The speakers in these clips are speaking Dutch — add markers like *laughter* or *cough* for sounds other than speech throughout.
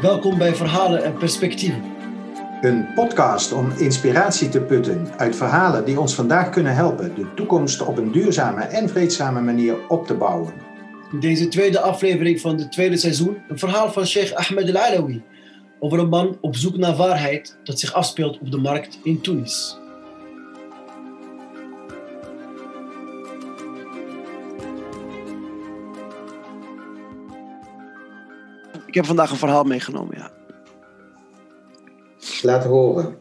Welkom bij Verhalen en Perspectieven. Een podcast om inspiratie te putten uit verhalen die ons vandaag kunnen helpen de toekomst op een duurzame en vreedzame manier op te bouwen. In deze tweede aflevering van het tweede seizoen een verhaal van Sheikh Ahmed Al-Alawi over een man op zoek naar waarheid dat zich afspeelt op de markt in Tunis. Ik heb vandaag een verhaal meegenomen, ja. Laat horen.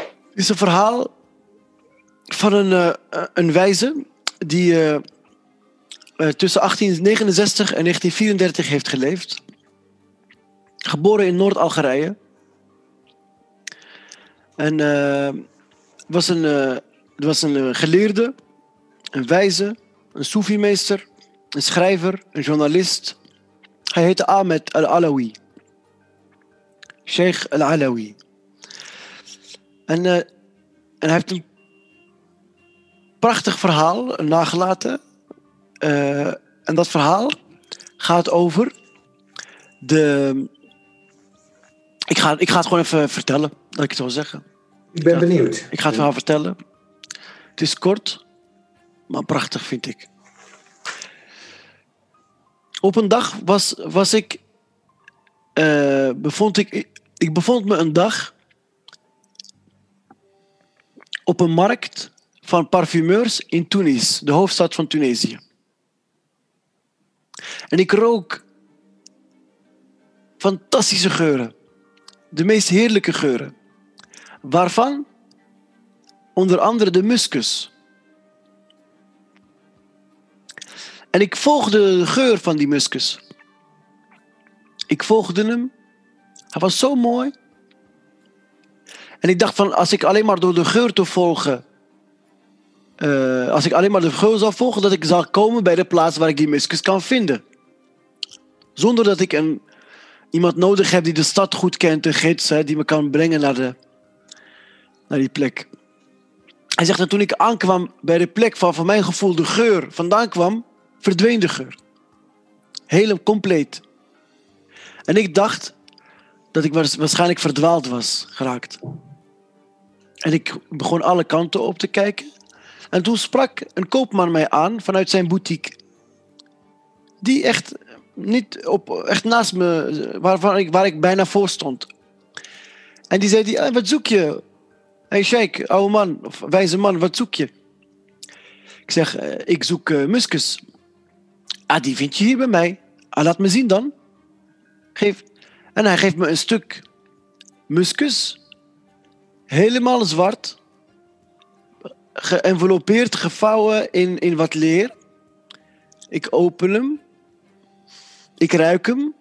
Het is een verhaal van een, uh, een wijze die uh, uh, tussen 1869 en 1934 heeft geleefd. Geboren in Noord-Algerije. En was een, was een geleerde, een wijze, een soefiemeester, een schrijver, een journalist. Hij heette Ahmed Al-Alawi. Sheikh Al-Alawi. En, uh, en hij heeft een prachtig verhaal nagelaten. Uh, en dat verhaal gaat over de. Ik ga, ik ga het gewoon even vertellen, dat ik het zo zeggen. Ik ben benieuwd. Ik ga het verhaal vertellen. Het is kort, maar prachtig vind ik. Op een dag was, was ik, uh, bevond ik. Ik bevond me een dag op een markt van parfumeurs in Tunis, de hoofdstad van Tunesië. En ik rook fantastische geuren, de meest heerlijke geuren, waarvan onder andere de muskus. En ik volgde de geur van die muskus. Ik volgde hem. Hij was zo mooi. En ik dacht van, als ik alleen maar door de geur te volgen, uh, als ik alleen maar de geur zou volgen, dat ik zal komen bij de plaats waar ik die muskus kan vinden. Zonder dat ik een, iemand nodig heb die de stad goed kent, een gids, hè, die me kan brengen naar, de, naar die plek. Hij zegt dat toen ik aankwam bij de plek waar van mijn gevoel de geur vandaan kwam, verdween de geur. Helemaal compleet. En ik dacht dat ik waarschijnlijk verdwaald was geraakt. En ik begon alle kanten op te kijken. En toen sprak een koopman mij aan vanuit zijn boutique. Die echt, niet op, echt naast me, waarvan ik, waar ik bijna voor stond. En die zei, die, wat zoek je? Hey sheik, oude man, of wijze man, wat zoek je? Ik zeg, ik zoek uh, muskus. Ah, die vind je hier bij mij. Ah, laat me zien dan. Geef. En hij geeft me een stuk muskus. Helemaal zwart. Geënvelopeerd, gevouwen in, in wat leer. Ik open hem. Ik ruik hem.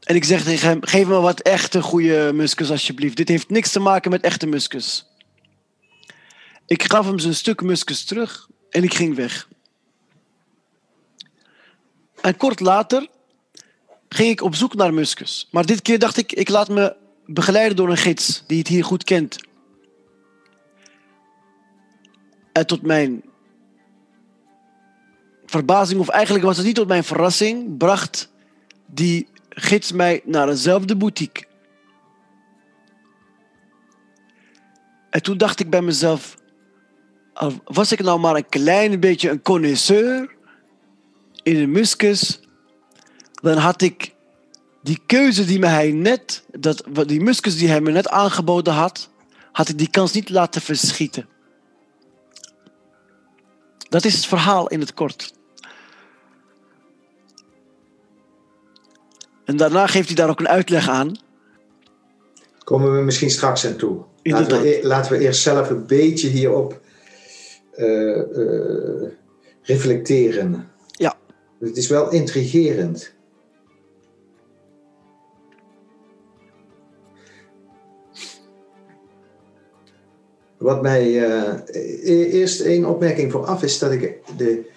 En ik zeg tegen hem: geef me wat echte goede muskus alsjeblieft. Dit heeft niks te maken met echte muskus. Ik gaf hem zijn stuk muskus terug en ik ging weg. En kort later ging ik op zoek naar muskus. Maar dit keer dacht ik, ik laat me begeleiden door een gids die het hier goed kent. En tot mijn verbazing, of eigenlijk was het niet tot mijn verrassing, bracht die gids mij naar dezelfde boutique. En toen dacht ik bij mezelf, was ik nou maar een klein beetje een connoisseur in een muskus, dan had ik die keuze die me hij net, dat, die muskus die hij me net aangeboden had, had ik die kans niet laten verschieten. Dat is het verhaal in het kort. En daarna geeft hij daar ook een uitleg aan. Komen we misschien straks aan toe. Laten we, e- laten we, eerst zelf een beetje hierop uh, uh, reflecteren. Ja. Het is wel intrigerend. Wat mij uh, eerst één opmerking vooraf is dat ik de.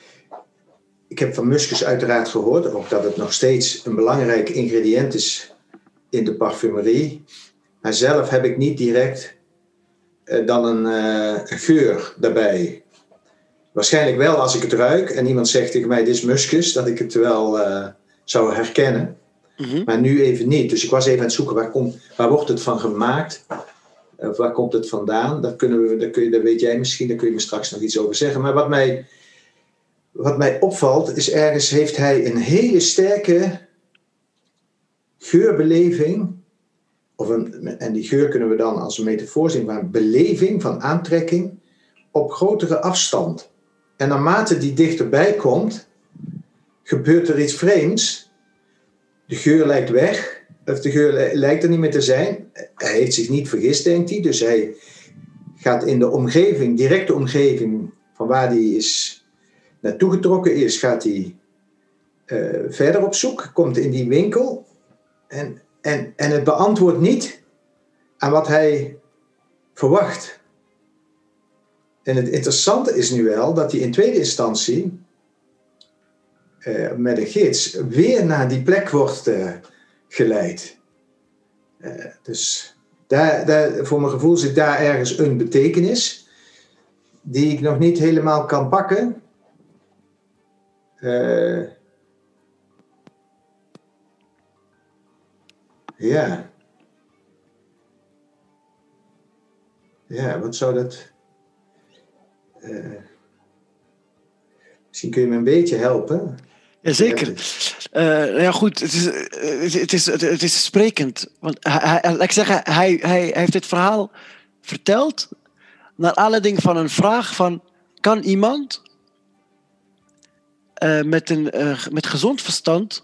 Ik heb van muskus uiteraard gehoord, ook dat het nog steeds een belangrijk ingrediënt is in de parfumerie. Maar zelf heb ik niet direct uh, dan een uh, geur daarbij. Waarschijnlijk wel als ik het ruik en iemand zegt tegen mij: Dit is muskus, dat ik het wel zou herkennen. Mhm. Maar nu even niet. Dus ik was even aan het zoeken waar, komt, waar wordt het van gemaakt? Of waar komt het vandaan? Dat, kunnen we, dat, kun je, dat weet jij misschien, daar kun je me straks nog iets over zeggen. Maar wat mij, wat mij opvalt, is ergens heeft hij een hele sterke geurbeleving. Of een, en die geur kunnen we dan als een metafoor zien, maar een beleving van aantrekking op grotere afstand. En naarmate die dichterbij komt, gebeurt er iets vreemds. De geur lijkt weg, of de geur li- lijkt er niet meer te zijn. Hij heeft zich niet vergist, denkt hij. Dus hij gaat in de omgeving, directe omgeving van waar hij is naartoe getrokken is, gaat hij eh, verder op zoek. Komt in die winkel en, en, en het beantwoordt niet aan wat hij verwacht. En het interessante is nu wel dat hij in tweede instantie eh, met een gids weer naar die plek wordt eh, geleid. Eh, dus daar, daar, voor mijn gevoel zit daar ergens een betekenis die ik nog niet helemaal kan pakken. Ja. Ja, wat zou dat. Eh, misschien kun je me een beetje helpen. Jazeker. Eh nou ja, goed, het is, eh, het, is, het, is sprekend. Want hij, laat ik zeggen, hij, hij, heeft dit verhaal verteld naar aanleiding van een vraag van... Kan iemand eh, met, een, eh, met gezond verstand,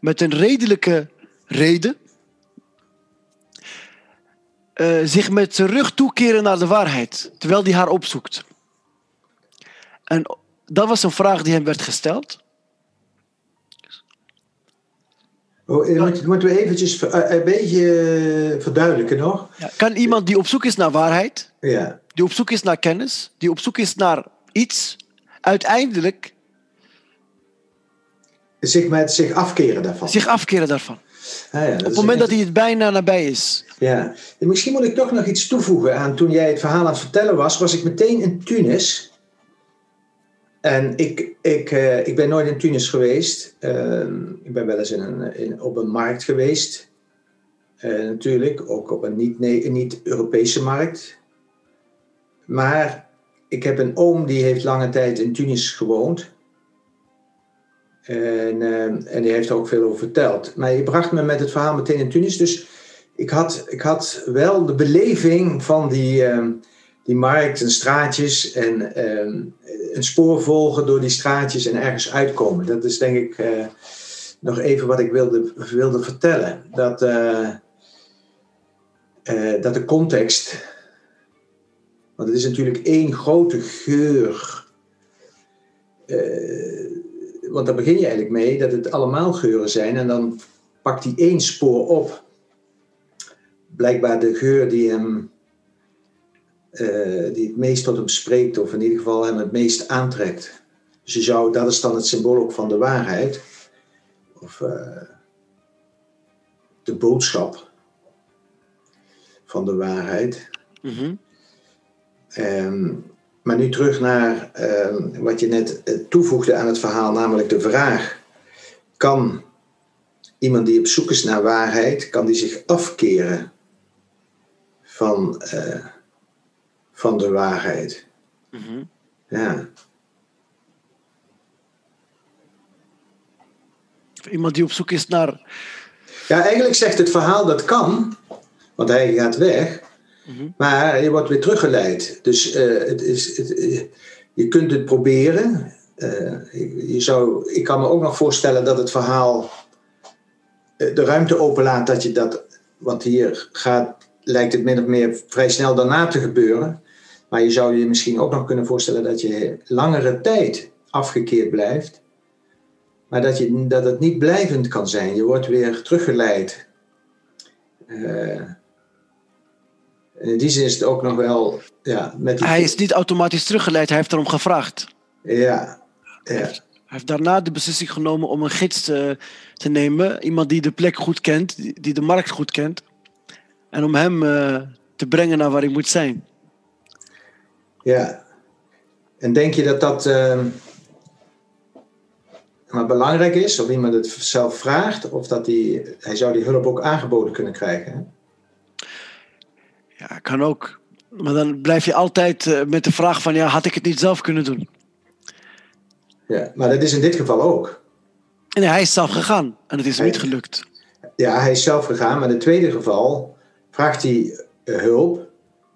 met een redelijke reden... eh, zich met zijn rug toekeren naar de waarheid, terwijl hij haar opzoekt? En dat was een vraag die hem werd gesteld. Oh, moet- moeten we eventjes eh, een beetje eh, verduidelijken nog? Ja, kan iemand die op zoek is naar waarheid, Ja. die op zoek is naar kennis, die op zoek is naar iets, uiteindelijk Zich, met, zich afkeren daarvan. zich afkeren daarvan? Ah, ja, Op het moment dat hij het bijna nabij is. Ja, en misschien moet ik toch nog iets toevoegen aan toen jij het verhaal aan het vertellen was, was ik meteen in Tunis. En ik, ik, eh, ik ben nooit in Tunis geweest. Ehm, ik ben wel eens in een, in, op een markt geweest. Eh, natuurlijk, ook op een niet- niet-Europese markt. Maar ik heb een oom die heeft lange tijd in Tunis gewoond. En, eh, en die heeft er ook veel over verteld. Maar je bracht me met het verhaal meteen in Tunis. Dus ik had, ik had wel de beleving van die, ehm, die markt en straatjes. En ehm, een spoor volgen door die straatjes en ergens uitkomen. Dat is denk ik eh, nog even wat ik wilde, wilde vertellen. Dat, eh, eh, dat de context. Want het is natuurlijk één grote geur. Want daar begin je eigenlijk mee dat het allemaal geuren zijn. En dan pakt hij één spoor op. Blijkbaar de geur die hem. Eh, die het meest tot hem spreekt, of in ieder geval hem het meest aantrekt. Dus je zou, dat is dan het symbool ook van de waarheid. Of eh, de boodschap van de waarheid. Mhm. Ehm, maar nu terug naar ehm, wat je net eh, toevoegde aan het verhaal, namelijk de vraag: kan iemand die op zoek is naar waarheid, kan die zich afkeren van, van de waarheid? Mhm. Ja, Iemand die op zoek is naar. ja eigenlijk zegt het verhaal dat kan, want hij gaat weg, Mhm. maar je wordt weer teruggeleid. Dus eh, het is, het, eh, je kunt het proberen. Eh, je je zou, ik kan me ook nog voorstellen dat het verhaal de ruimte openlaat dat je dat. Want hier gaat, lijkt het min of meer vrij snel daarna te gebeuren. Maar je zou je misschien ook nog kunnen voorstellen dat je langere tijd afgekeerd blijft. Maar dat, je, dat het niet blijvend kan zijn. Je wordt weer teruggeleid. Eh, in die zin is het ook nog wel. Ja, met die, Hij is niet automatisch teruggeleid, hij heeft erom gevraagd. ja, ja, Hij heeft daarna de beslissing genomen om een gids te, te nemen. Iemand die de plek goed kent, die, die de markt goed kent. En om hem eh, te brengen naar waar hij moet zijn. Ja. En denk je dat dat. ehm, maar belangrijk is, of iemand het zelf vraagt, of dat hij, hij zou die hulp ook aangeboden kunnen krijgen. Hè? Ja, kan ook. Maar dan blijf je altijd eh, met de vraag van, ja, had ik het niet zelf kunnen doen? Ja, maar dat is in dit geval ook. En hij is zelf gegaan en het is Hij- niet gelukt. Ja, hij is zelf gegaan, maar in het tweede geval vraagt hij eh, hulp,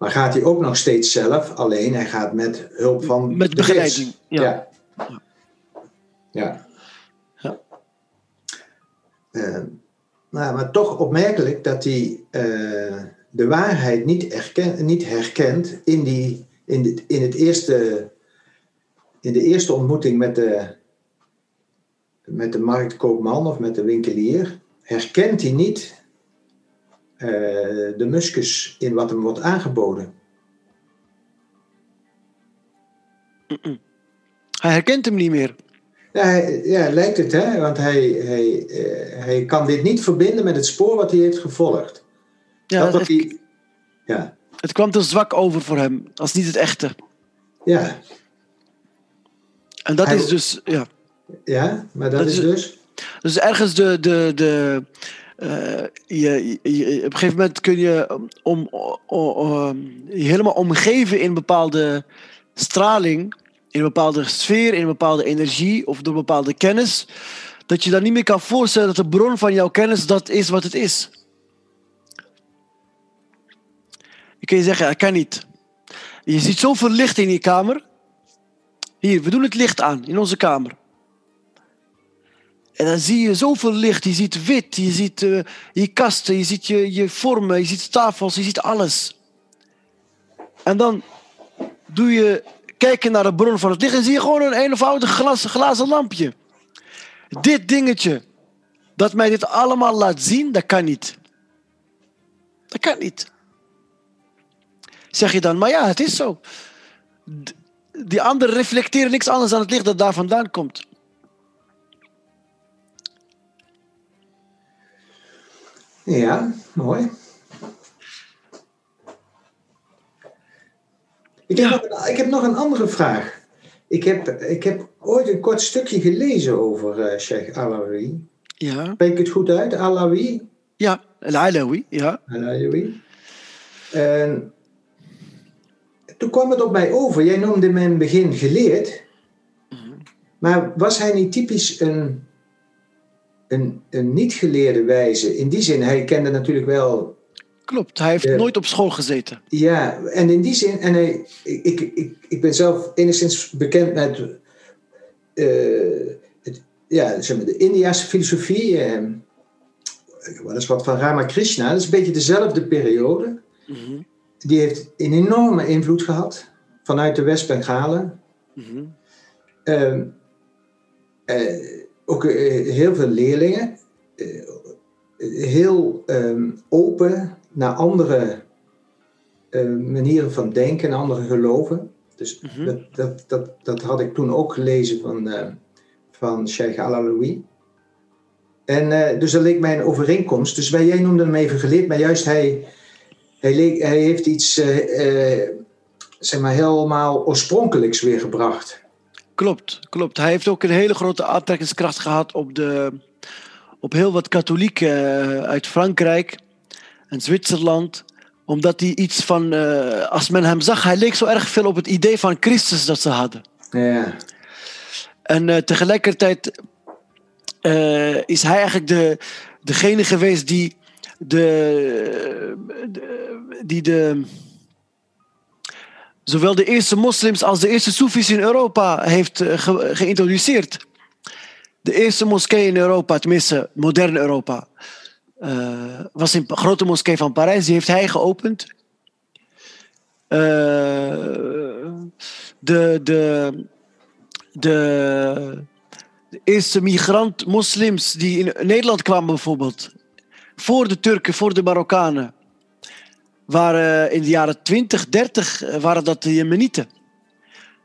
maar gaat hij ook nog steeds zelf, alleen hij gaat met hulp van Met de begeleiding, ja. Ja. ja. Ja. Eh, maar, maar toch opmerkelijk dat hij eh, de waarheid niet, niet herkent in, die, in, dit, in, het eerste, in de eerste ontmoeting met de, met de marktkoopman of met de winkelier. Herkent hij niet de muskus in wat hem wordt aangeboden. Hij herkent hem niet meer. Ja, hij- ja, lijkt het, hè? Want hij, hij, eh, hij kan dit niet verbinden met het spoor wat hij heeft gevolgd. Ja, dat het, hij, ja, het kwam te zwak over voor hem, als niet het echte. ja, En dat Hij- is dus, ja. ja, maar dat, Dat is dus. Dus ergens de. de, de eh, je, je- op een gegeven moment kun je um, om, o- o- um, je helemaal omgeven in bepaalde straling, in een bepaalde sfeer, in een bepaalde energie of door bepaalde kennis, dat je dan niet meer kan voorstellen dat de bron van jouw kennis dat is wat het is. Je kun je zeggen, dat kan niet. Je ziet zoveel licht in je kamer. Hier, we doen het licht aan in onze kamer. En dan zie je zoveel licht. Je ziet wit, je ziet eh, je kasten, je ziet je, je vormen, je ziet tafels, je ziet alles. En dan doe je kijken naar de bron van het licht en zie je gewoon een eenvoudig glas, glazen lampje. Dit dingetje, dat mij dit allemaal laat zien, dat kan niet. Dat kan niet. Zeg je dan, maar ja, het is zo. Die anderen reflecteren niks anders dan het licht dat daar vandaan komt. Ja, mooi. Ik heb, Ja. nog, een- ik heb nog een andere vraag. Ik heb, ik heb ooit een kort stukje gelezen over eh Sheikh Alawi. Ja. Spreek ik het goed uit? Alawi? Ja, Al-Alawi, ja. Alawi. En toen kwam het op mij over. Jij noemde me in het begin geleerd. Maar was hij niet typisch een, een, een niet geleerde wijze? In die zin, hij kende natuurlijk wel Klopt, hij heeft nooit op school gezeten. Ja, en in die zin, en hij, ik, ik, ik, ik ben zelf enigszins bekend met eh, het, ja, zeg maar de Indiase filosofie. eh, dat is wat van Ramakrishna, dat is een beetje dezelfde periode. Mhm, Die heeft een enorme invloed gehad vanuit de West-Bengalen. eh, ook eh, heel veel leerlingen. eh, heel ehm, open naar andere eh, manieren van denken en andere geloven. Dus Mhm. dat, dat, dat, dat had ik toen ook gelezen van, eh, van Sheikh Al-Alawi. En dus dat leek mij een overeenkomst. Dus wij, jij noemde hem even geleerd, maar juist hij, hij, leek, hij heeft iets zeg maar helemaal oorspronkelijks weer gebracht. Klopt, klopt. Hij heeft ook een hele grote aantrekkingskracht gehad op, de, op heel wat katholieken eh, uit Frankrijk en Zwitserland. Omdat hij iets van, eh, als men hem zag, hij leek zo erg veel op het idee van Christus dat ze hadden. Ja. En eh, tegelijkertijd is hij eigenlijk de, degene geweest die de, de- die de zowel de eerste moslims als de eerste soefis in Europa heeft eh, ge- geïntroduceerd. De eerste moskee in Europa, tenminste moderne Europa, eh, was de grote moskee van Parijs. Die heeft hij geopend. Eh, de, de, de, de eerste migrant-moslims die in Nederland kwamen bijvoorbeeld. Voor de Turken, voor de Marokkanen. Waren in de jaren 20, 30 eh, waren dat de Jemenieten.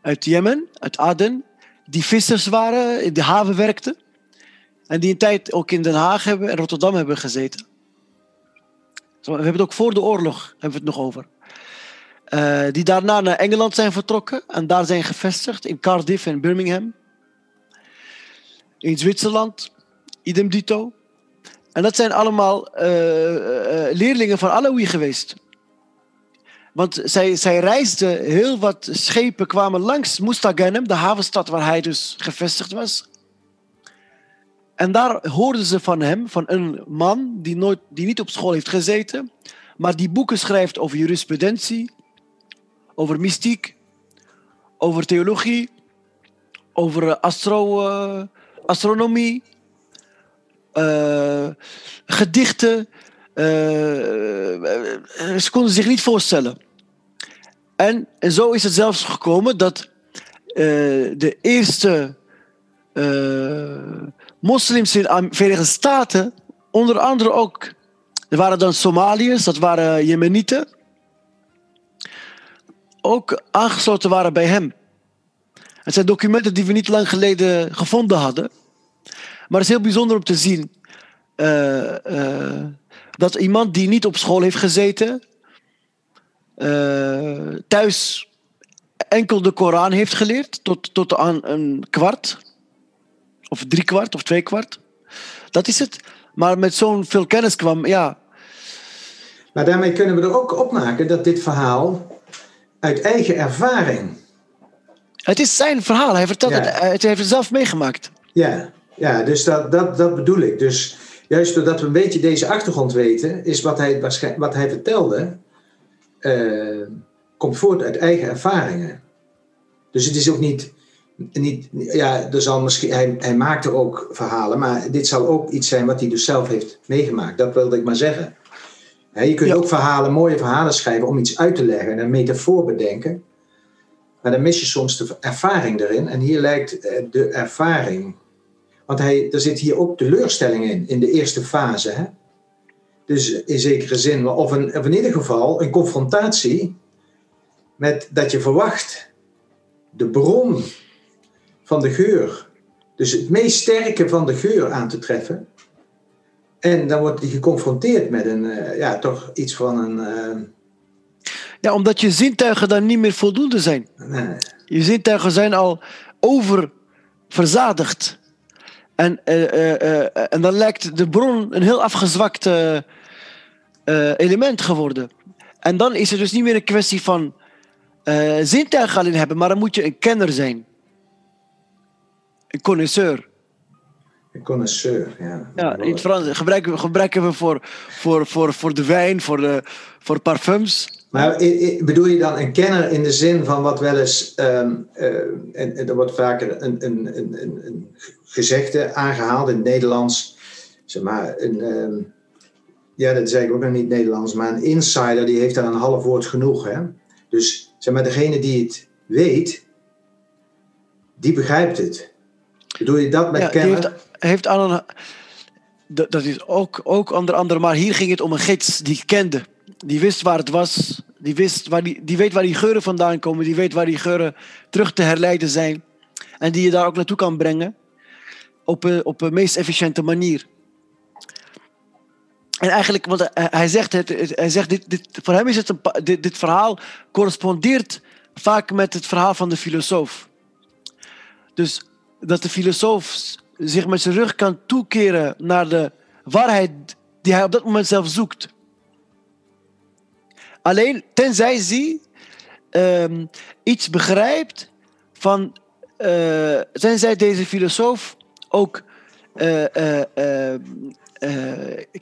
Uit Jemen, uit Aden. Die vissers waren, in de haven werkten. En die een tijd ook in Den Haag hebben en Rotterdam hebben gezeten. We hebben het ook voor de oorlog hebben we het nog over. Eh, die daarna naar Engeland zijn vertrokken en daar zijn gevestigd in Cardiff en Birmingham. in Zwitserland, idem dito. En dat zijn allemaal eh, eh, leerlingen van Alawi geweest. Want zij, zij reisden, heel wat schepen kwamen langs Mustaganem, de havenstad waar hij dus gevestigd was. En daar hoorden ze van hem, van een man die, nooit, die niet op school heeft gezeten, maar die boeken schrijft over jurisprudentie, over mystiek, over theologie, over astro, uh, astronomie, uh, gedichten. Ze konden zich niet voorstellen. En, zo is het zelfs gekomen dat de eerste moslims in de Verenigde Staten, onder andere ook, er waren dan Somaliërs, dat waren Jemenieten, ook aangesloten waren bij hem. Het zijn documenten die we niet lang geleden gevonden hadden. Maar het is heel bijzonder om te zien uh, dat iemand die niet op school heeft gezeten, thuis enkel de Koran heeft geleerd tot, tot aan een kwart, of drie kwart of twee kwart. Dat is het. Maar met zo'n veel kennis kwam, ja. Maar daarmee kunnen we er ook opmaken dat dit verhaal uit eigen ervaring. Het is zijn verhaal. Hij vertelt het, het heeft het zelf meegemaakt. Ja, ja dus dat, dat, dat bedoel ik. Dus juist doordat we een beetje deze achtergrond weten, is wat hij, wat hij vertelde, uh, komt voort uit eigen ervaringen. Dus het is ook niet, niet ja, er zal misschien, hij, hij maakt er ook verhalen, maar dit zal ook iets zijn wat hij dus zelf heeft meegemaakt. Dat wilde ik maar zeggen je kunt ook verhalen, mooie verhalen schrijven om iets uit te leggen en een metafoor bedenken. Maar dan mis je soms de ervaring erin. En hier lijkt eh, de ervaring. Want hij, er zit hier ook teleurstelling in, in de eerste fase. Hè? Dus in zekere zin, of, een, of in ieder geval een confrontatie met dat je verwacht de bron van de geur. Dus het meest sterke van de geur aan te treffen. En dan wordt hij geconfronteerd met een, uh, ja, toch iets van een. Uh... Ja, omdat je zintuigen dan niet meer voldoende zijn. Nee. Je zintuigen zijn al oververzadigd. En, uh, en dan lijkt de bron een heel afgezwakt element geworden. En dan is het dus niet meer een kwestie van zintuigen alleen hebben, maar dan moet je een kenner zijn. Een connoisseur. Een connoisseur, ja. Ja, in het Frans gebruiken, gebruiken we voor, voor, voor, voor de wijn, voor, de, voor parfums. Maar bedoel je dan een kenner in de zin van wat wel eens, um, uh, en, en er wordt vaker een, een, een, een, gezegde aangehaald in het Nederlands, zeg maar, een, um, ja, dat zeg ik ook nog niet Nederlands, maar een insider die heeft daar een half woord genoeg. Hè? Dus zeg maar, degene die het weet, die begrijpt het. Bedoel je dat met ja, kenner? heeft een. Dat is ook, ook onder andere, maar hier ging het om een gids die kende. Die wist waar het was. Die, wist waar die, die weet waar die geuren vandaan komen. Die weet waar die geuren terug te herleiden zijn. En die je daar ook naartoe kan brengen. Op een, op een meest efficiënte manier. En eigenlijk, want hij zegt, het, hij zegt dit, dit, voor hem is het een, dit, dit verhaal correspondeert vaak met het verhaal van de filosoof. Dus dat de filosoof zich met zijn rug kan toekeren naar de waarheid die hij op dat moment zelf zoekt. Alleen tenzij hij uh, iets begrijpt van, uh, tenzij deze filosoof ook uh,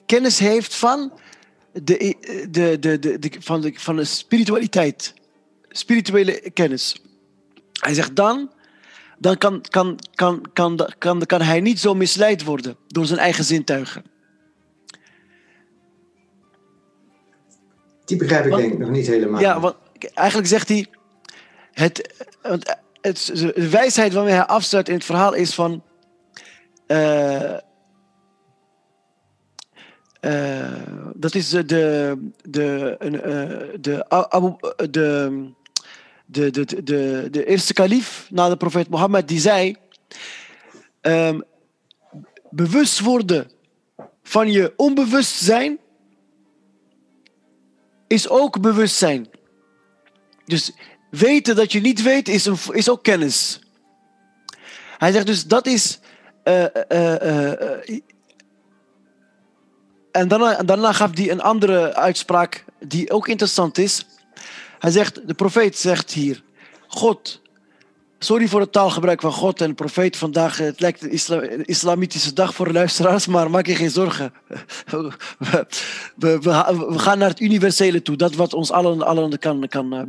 kennis heeft van de, de, de, de, de, van, de, van de spiritualiteit, spirituele kennis. Hij zegt dan dan kan, kan, kan, kan, kan, kan hij niet zo misleid worden door zijn eigen zintuigen. Die begrijp ik denk ik nog niet helemaal. Ja, want eigenlijk zegt hij... Het, het, het, de wijsheid waarmee hij afsluit in het verhaal is van... Uh, uh, dat is de, de, de, uh, de, de, de de, de, de, eerste kalif na de profeet Mohammed, die zei: um, bewust worden van je onbewustzijn is ook bewustzijn. Dus weten dat je niet weet is, een, is ook kennis. Hij zegt dus dat is eh, eh, eh, eh, en daarna, en daarna gaf hij een andere uitspraak die ook interessant is. Hij zegt, de profeet zegt hier, God, sorry voor het taalgebruik van God en profeet vandaag. Het lijkt een isla- een islamitische dag voor luisteraars, maar maak je geen zorgen. *laughs* We, gaan naar het universele toe, dat wat ons allen, allen kan, kan, eh,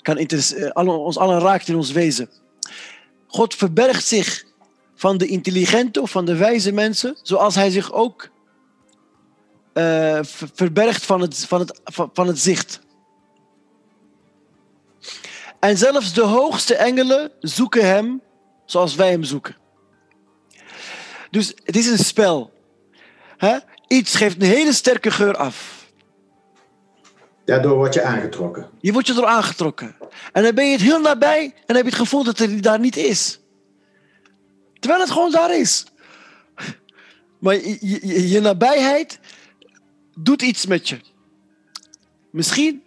kan eh, allen, ons allen raakt in ons wezen. God verbergt zich van de intelligente of van de wijze mensen, zoals hij zich ook eh, ver- verbergt van het, van, het, van, van het zicht. En zelfs de hoogste engelen zoeken hem zoals wij hem zoeken. Dus het is een spel. Hè? Iets geeft een hele sterke geur af. Daardoor word je aangetrokken. Je wordt je door aangetrokken. En dan ben je het heel nabij en heb je het gevoel dat het daar niet is. Terwijl het gewoon daar is. Maar je, je, je nabijheid doet iets met je. Misschien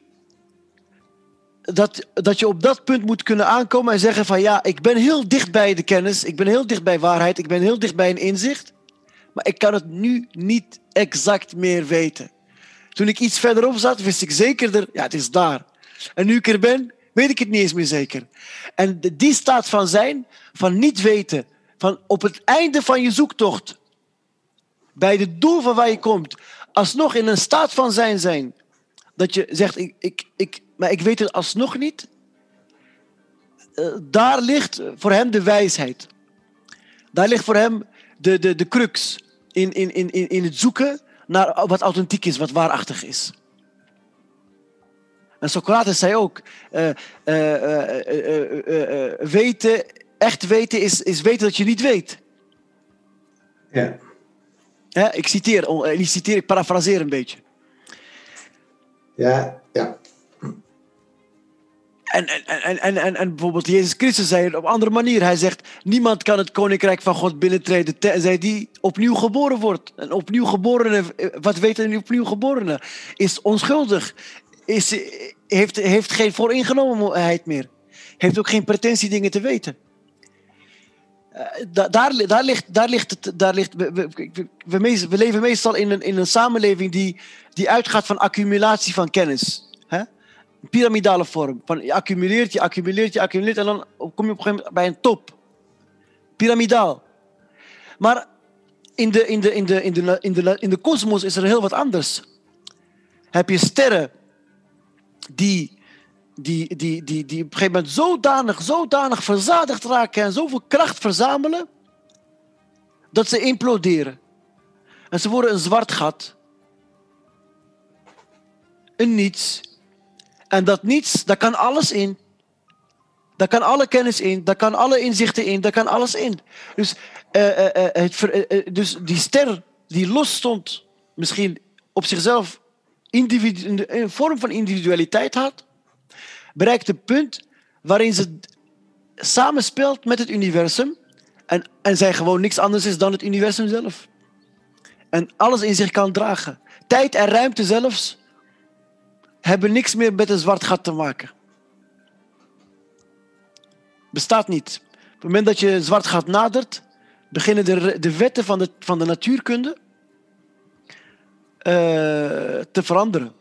dat, dat je op dat punt moet kunnen aankomen en zeggen van ja, ik ben heel dicht bij de kennis, ik ben heel dicht bij waarheid, ik ben heel dicht bij een inzicht, maar ik kan het nu niet exact meer weten. Toen ik iets verderop zat, wist ik zekerder, ja, het is daar. En nu ik er ben, weet ik het niet eens meer zeker. En die staat van zijn, van niet weten, van op het einde van je zoektocht, bij het doel van waar je komt, alsnog in een staat van zijn zijn, dat je zegt, ik, ik, ik, maar ik weet het alsnog niet. Eh, daar ligt voor hem de wijsheid. Daar ligt voor hem de, de, de crux in, in, in, in het zoeken naar wat authentiek is, wat waarachtig is. En Socrates zei ook, eh, eh, weten, echt weten is, is weten dat je niet weet. Ja. Hè, ik citeer, eh, niet citeer, ik parafraseer een beetje. Ja, ja. En, en, en, en, en, en bijvoorbeeld Jezus Christus zei het op een andere manier. Hij zegt, niemand kan het koninkrijk van God binnentreden tenzij die opnieuw geboren wordt. Een opnieuw geborene, wat weet een opnieuw geborene? Is onschuldig. Is, heeft, heeft geen vooringenomenheid meer. Heeft ook geen pretentie dingen te weten. Eh, da- daar, daar ligt, daar ligt het. Daar ligt, we, we, we, leven meestal in een, in een samenleving die, die uitgaat van accumulatie van kennis. Hè? Piramidale vorm. Van je accumuleert, je accumuleert, je accumuleert en dan kom je op een gegeven moment bij een top. Piramidaal. Maar in de, in de, in de, in de, in de, in de kosmos is er heel wat anders. Heb je sterren die, die, die, die, die op een gegeven moment zodanig, zodanig verzadigd raken en zoveel kracht verzamelen, dat ze imploderen. En ze worden een zwart gat. Een niets. En dat niets, daar kan alles in. Daar kan alle kennis in, daar kan alle inzichten in, daar kan alles in. Dus, eh, eh, eh, dus die ster die los stond, misschien op zichzelf een vorm van individualiteit had, bereikt een punt waarin ze samenspeelt met het universum en, en zij gewoon niks anders is dan het universum zelf. En alles in zich kan dragen. Tijd en ruimte zelfs hebben niks meer met een zwart gat te maken. Bestaat niet. Op het moment dat je een zwart gat nadert, beginnen de, de wetten van de, van de natuurkunde eh, te veranderen.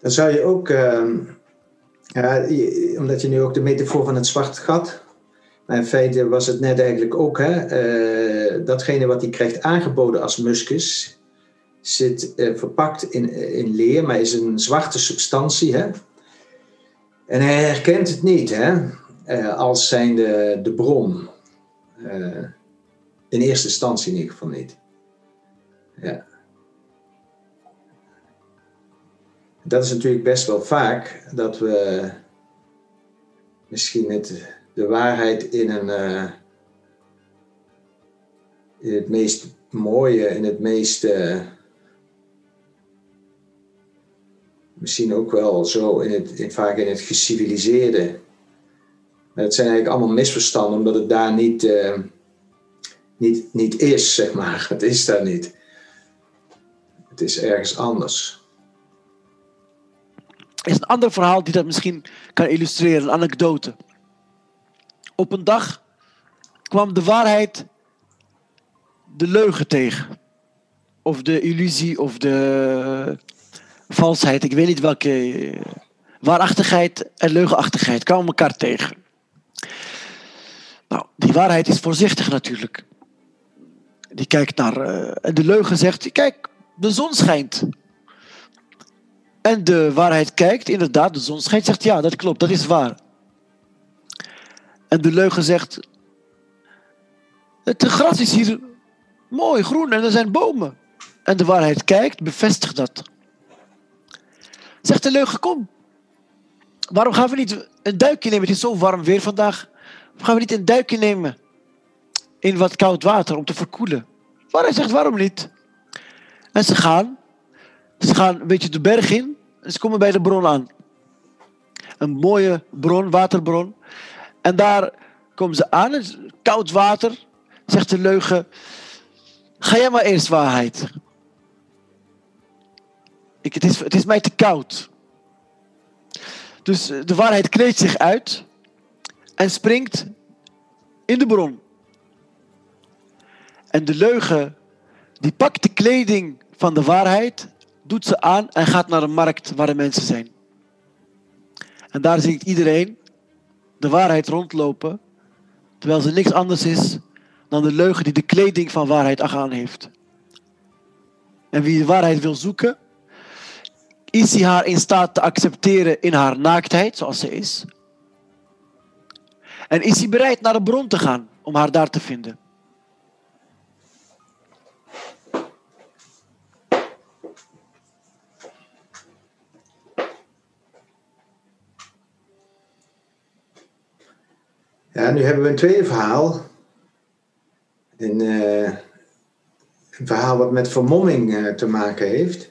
Dan zou je ook, ehm, ja, omdat je nu ook de metafoor van het zwart gat, maar in feite was het net eigenlijk ook, hè, eh, datgene wat hij krijgt aangeboden als muskus, zit eh, verpakt in, in leer, maar is een zwarte substantie. Hè? En hij herkent het niet hè, eh, als zijnde de bron. Eh, in eerste instantie in ieder geval niet. Ja. Dat is natuurlijk best wel vaak dat we misschien het, de waarheid in, een, eh, in het meest mooie, in het meest. eh, misschien ook wel zo in het, in, vaak in het geciviliseerde. Dat zijn eigenlijk allemaal misverstanden, omdat het daar niet, eh, niet, niet is, zeg maar. *laughs* Het is daar niet. Het is ergens anders. Is een ander verhaal die dat misschien kan illustreren, een anekdote. Op een dag kwam de waarheid de leugen tegen. Of de illusie of de valsheid. Ik weet niet welke. Waarachtigheid en leugenachtigheid komen elkaar tegen. Nou, die waarheid is voorzichtig natuurlijk. Die kijkt naar. Uh, en de leugen zegt: kijk, de zon schijnt. En de waarheid kijkt, inderdaad, de zon schijnt, zegt ja, dat klopt, dat is waar. En de leugen zegt: Het gras is hier mooi groen en er zijn bomen. En de waarheid kijkt, bevestigt dat. Zegt de leugen: Kom, waarom gaan we niet een duikje nemen? Het is zo warm weer vandaag. Waarom gaan we niet een duikje nemen in wat koud water om te verkoelen? Waarheid zegt: Waarom niet? En ze gaan. Ze gaan een beetje de berg in. Ze komen bij de bron aan. Een mooie bron, waterbron. En daar komen ze aan. Koud water. Zegt de leugen. Ga jij maar eerst waarheid. Ik, het, is, het is mij te koud. Dus de waarheid kleedt zich uit. En springt in de bron. En de leugen die pakt de kleding van de waarheid, doet ze aan en gaat naar een markt waar de mensen zijn. En daar ziet iedereen de waarheid rondlopen, terwijl ze niks anders is dan de leugen die de kleding van waarheid aan heeft. En wie de waarheid wil zoeken, is hij haar in staat te accepteren in haar naaktheid, zoals ze is? En is hij bereid naar de bron te gaan om haar daar te vinden? Ja, nu hebben we een tweede verhaal. Een, uh, een verhaal wat met vermomming uh, te maken heeft.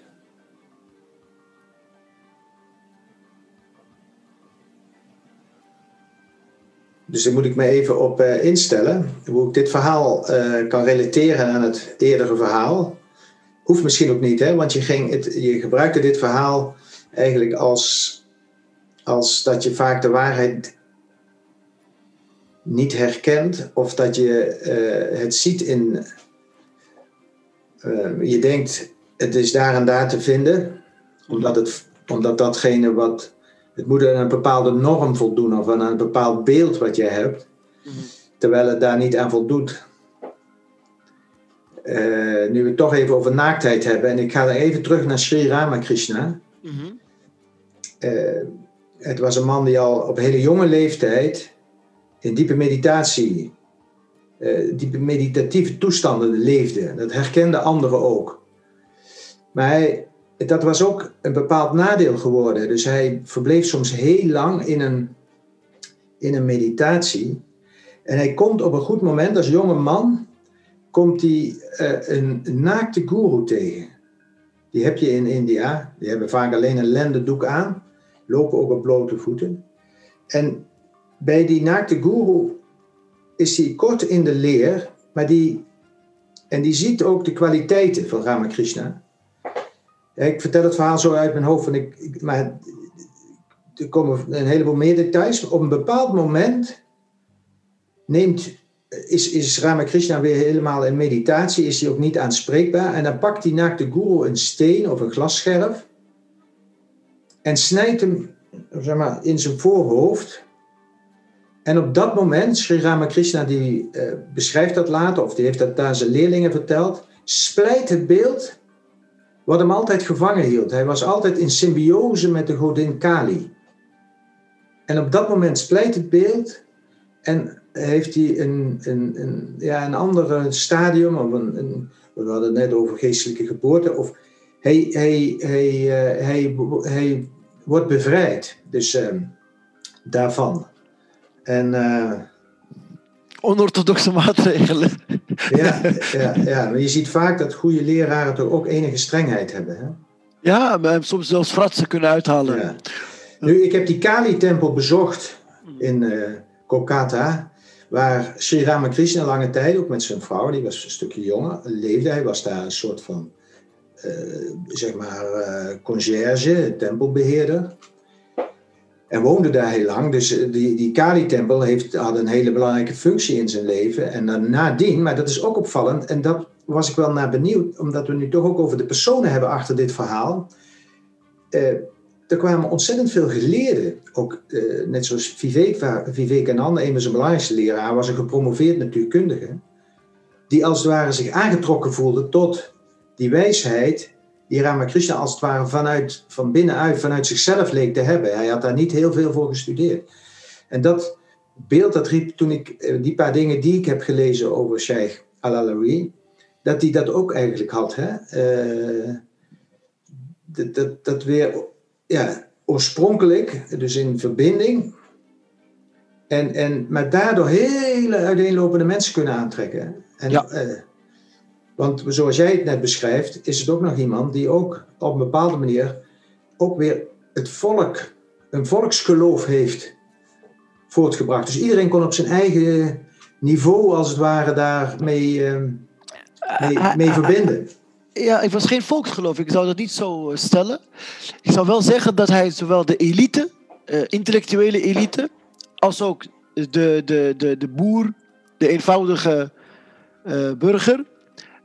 Dus daar moet ik me even op uh, instellen. Hoe ik dit verhaal kan relateren aan het eerdere verhaal. Hoeft misschien ook niet, hè? want je, ging het, je gebruikte dit verhaal eigenlijk als, als dat je vaak de waarheid niet herkent of dat je uh, het ziet in. Uh, je denkt, het is daar en daar te vinden, omdat, het, omdat datgene wat. Het moet aan een bepaalde norm voldoen of aan een bepaald beeld wat je hebt, mm -hmm. terwijl het daar niet aan voldoet. Uh, nu we het toch even over naaktheid hebben, en ik ga er even terug naar Sri Ramakrishna. Mm -hmm. het was een man die al op hele jonge leeftijd in diepe meditatie, uh, diepe meditatieve toestanden leefde. Dat herkenden anderen ook. Maar dat was ook een bepaald nadeel geworden. Dus hij verbleef soms heel lang in een, in een meditatie. En hij komt op een goed moment, als jonge man, komt hij een, een naakte guru tegen. Die heb je in India. Die hebben vaak alleen een lendendoek aan. Lopen ook op blote voeten. En bij die naakte guru is hij kort in de leer, maar die, en die ziet ook de kwaliteiten van Ramakrishna. Ik vertel het verhaal zo uit mijn hoofd, ik, maar er komen een heleboel meer details. Op een bepaald moment neemt, is, is Ramakrishna weer helemaal in meditatie, is hij ook niet aanspreekbaar. En dan pakt die naakte guru een steen of een glasscherf en snijdt hem zeg maar, in zijn voorhoofd en op dat moment, Sri Ramakrishna die uh, beschrijft dat later, of die heeft dat aan zijn leerlingen verteld, splijt het beeld wat hem altijd gevangen hield. Hij was altijd in symbiose met de godin Kali. En op dat moment splijt het beeld en heeft hij een, een, een, ja, een ander stadium, of een, we hadden het net over geestelijke geboorte, of hij, hij, hij, uh, hij, hij wordt bevrijd. Dus uh, daarvan. En, uh, Onorthodoxe maatregelen. ja, *laughs* ja, ja, maar je ziet vaak dat goede leraren toch ook enige strengheid hebben. Hè? Ja, maar soms zelfs fratsen kunnen uithalen. Ja. Nu, ik heb die Kali-tempel bezocht in uh, Kolkata, waar Sri Ramakrishna lange tijd, ook met zijn vrouw, die was een stukje jonger, leefde. Hij was daar een soort van, uh, zeg maar, uh, conciërge, tempelbeheerder. En woonde daar heel lang. Dus die, die Kali-tempel had een hele belangrijke functie in zijn leven. En nadien, maar dat is ook opvallend, en dat was ik wel naar benieuwd, omdat we nu toch ook over de personen hebben achter dit verhaal. Uh, er kwamen ontzettend veel geleerden. Ook uh, net zoals Vivek, Vivekananda, een van zijn belangrijkste leraar, was een gepromoveerd natuurkundige. Die als het ware zich aangetrokken voelde tot die wijsheid die Ramakrishna als het ware vanuit, van binnenuit, vanuit zichzelf leek te hebben. Hij had daar niet heel veel voor gestudeerd. En dat beeld, dat riep toen ik eh, die paar dingen die ik heb gelezen over Sheikh Al-Alawi, dat hij dat ook eigenlijk had. Hè? Uh, dat, dat, dat weer ja, oorspronkelijk, dus in verbinding. En, en, maar daardoor hele uiteenlopende mensen kunnen aantrekken. En, ja. Uh, want zoals jij het net beschrijft, is het ook nog iemand die ook op een bepaalde manier ook weer het volk, een volksgeloof heeft voortgebracht. Dus iedereen kon op zijn eigen niveau, als het ware, daarmee uh, mee, mee verbinden. Ja, ik was geen volksgeloof. Ik zou dat niet zo eh, stellen. Ik zou wel zeggen dat hij zowel de elite, uh, intellectuele elite, als ook de, de, de, de boer, de eenvoudige uh, burger,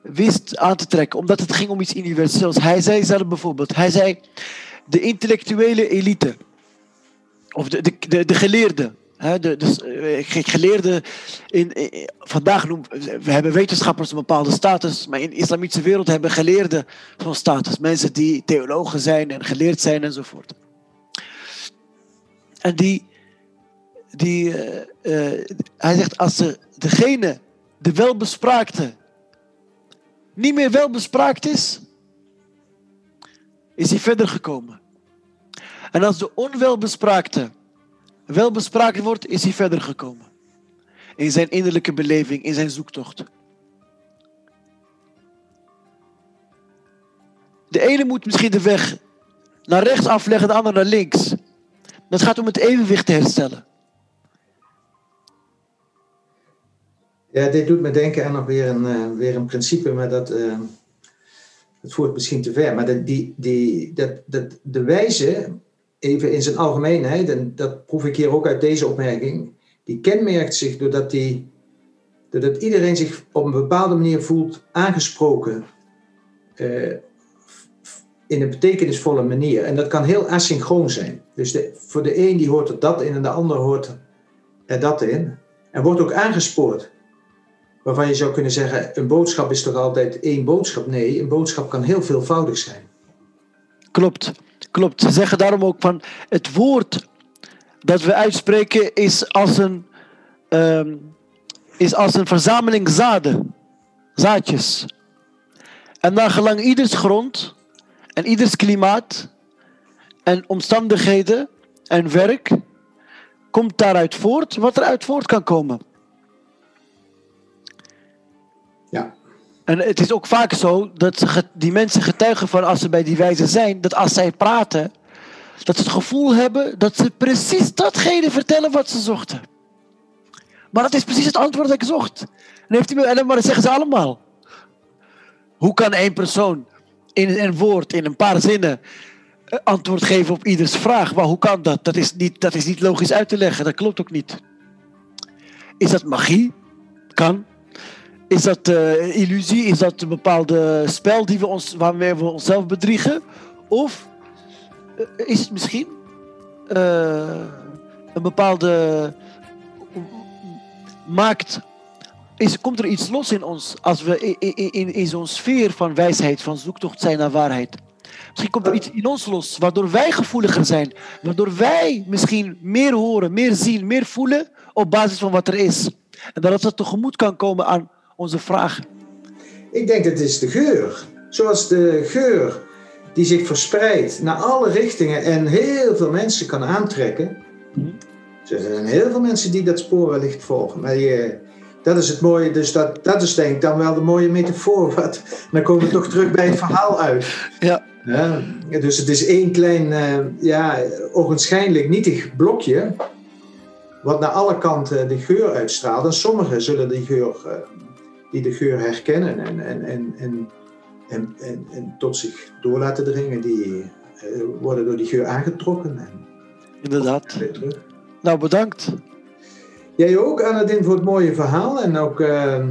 wist aan te trekken. Omdat het ging om iets universeels. Hij zei zelf bijvoorbeeld, hij zei de intellectuele elite, of de, de, de, de geleerden, de, dus, eh, geleerden in, vandaag noemen we hebben wetenschappers een bepaalde status, maar in de islamitische wereld hebben geleerden zo'n status. Mensen die theologen zijn en geleerd zijn enzovoort. En die, die uh, hij zegt, als de, degene, de welbespraakte, niet meer welbespraakt is, is hij verder gekomen. En als de onwelbespraakte wel bespraakt wordt, is hij verder gekomen. In zijn innerlijke beleving, in zijn zoektocht. De ene moet misschien de weg naar rechts afleggen, de andere naar links. Dat gaat om het evenwicht te herstellen. Ja, dit doet me denken aan nog weer een, uh, weer een principe, maar dat, dat voert misschien te ver. Maar dat, die, die, dat, dat, de wijze even in zijn algemeenheid, en dat proef ik hier ook uit deze opmerking, die kenmerkt zich doordat, die, doordat iedereen zich op een bepaalde manier voelt aangesproken uh, in een betekenisvolle manier. En dat kan heel asynchroon zijn. Dus de, voor de een die hoort er dat in en de ander hoort er dat in. En wordt ook aangespoord. Waarvan je zou kunnen zeggen, een boodschap is toch altijd één boodschap? Nee, een boodschap kan heel veelvoudig zijn. Klopt. Klopt. Ze zeggen daarom ook van het woord dat we uitspreken is als een, um, is als een verzameling zaden, zaadjes. En naar gelang ieders grond en ieders klimaat en omstandigheden en werk komt daaruit voort wat er uit voort kan komen. En het is ook vaak zo dat die mensen getuigen van als ze bij die wijze zijn, dat als zij praten, dat ze het gevoel hebben dat ze precies datgene vertellen wat ze zochten. Maar dat is precies het antwoord dat ik zocht. En, heeft hij, en maar dat zeggen ze allemaal. Hoe kan één persoon in een woord, in een paar zinnen, eh, antwoord geven op ieders vraag? Maar hoe kan dat? Dat is, niet, dat is niet logisch uit te leggen. Dat klopt ook niet. Is dat magie? Kan. Is dat uh, illusie? Is dat een bepaalde spel die we ons, waarmee we onszelf bedriegen? Of uh, is het misschien uh, een bepaalde. maakt. Is, komt er iets los in ons als we in, in, in zo'n sfeer van wijsheid, van zoektocht zijn naar waarheid? Misschien komt er iets in ons los waardoor wij gevoeliger zijn. Waardoor wij misschien meer horen, meer zien, meer voelen op basis van wat er is. En dat het tegemoet kan komen aan onze vragen? Ik denk het is de geur. Zoals de geur die zich verspreidt naar alle richtingen en heel veel mensen kan aantrekken. Er zijn heel veel mensen die dat spoor wellicht volgen. Maar je, dat is het mooie, dus dat, dat is denk ik dan wel de mooie metafoor. Wat, dan komen we toch terug bij het verhaal uit. Ja. ja dus het is één klein, uh, ja, ogenschijnlijk nietig blokje, wat naar alle kanten de geur uitstraalt. En sommigen zullen die geur uh, die de geur herkennen en, en, en, en, en, en, en tot zich door laten dringen. Die uh, worden door die geur aangetrokken. En Inderdaad. Nou, bedankt. Jij ook, Anadin, voor het mooie verhaal. En ook, ehm,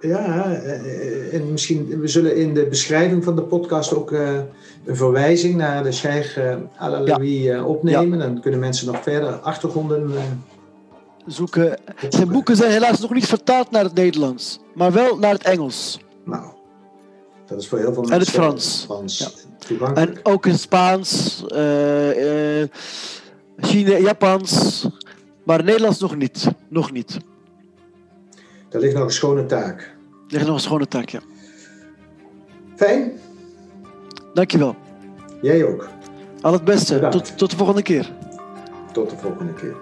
ja, eh, en misschien, we zullen in de beschrijving van de podcast ook eh, een verwijzing naar de Sheikh Al-Alawi eh, opnemen. Dan kunnen mensen nog verder achtergronden eh, Zoeken. Zijn boeken zijn helaas nog niet vertaald naar het Nederlands, maar wel naar het Engels. Nou, dat is voor heel veel En mensen het Frans. Frans Ja. En ook in Spaans, eh, eh, China, Japans, maar Nederlands nog niet. Nog niet. Daar ligt nog een schone taak. Er ligt nog een schone taak, ja. Fijn, Dankjewel. jij ook. Al het beste. Bedankt. Tot, tot de volgende keer. Tot de volgende keer.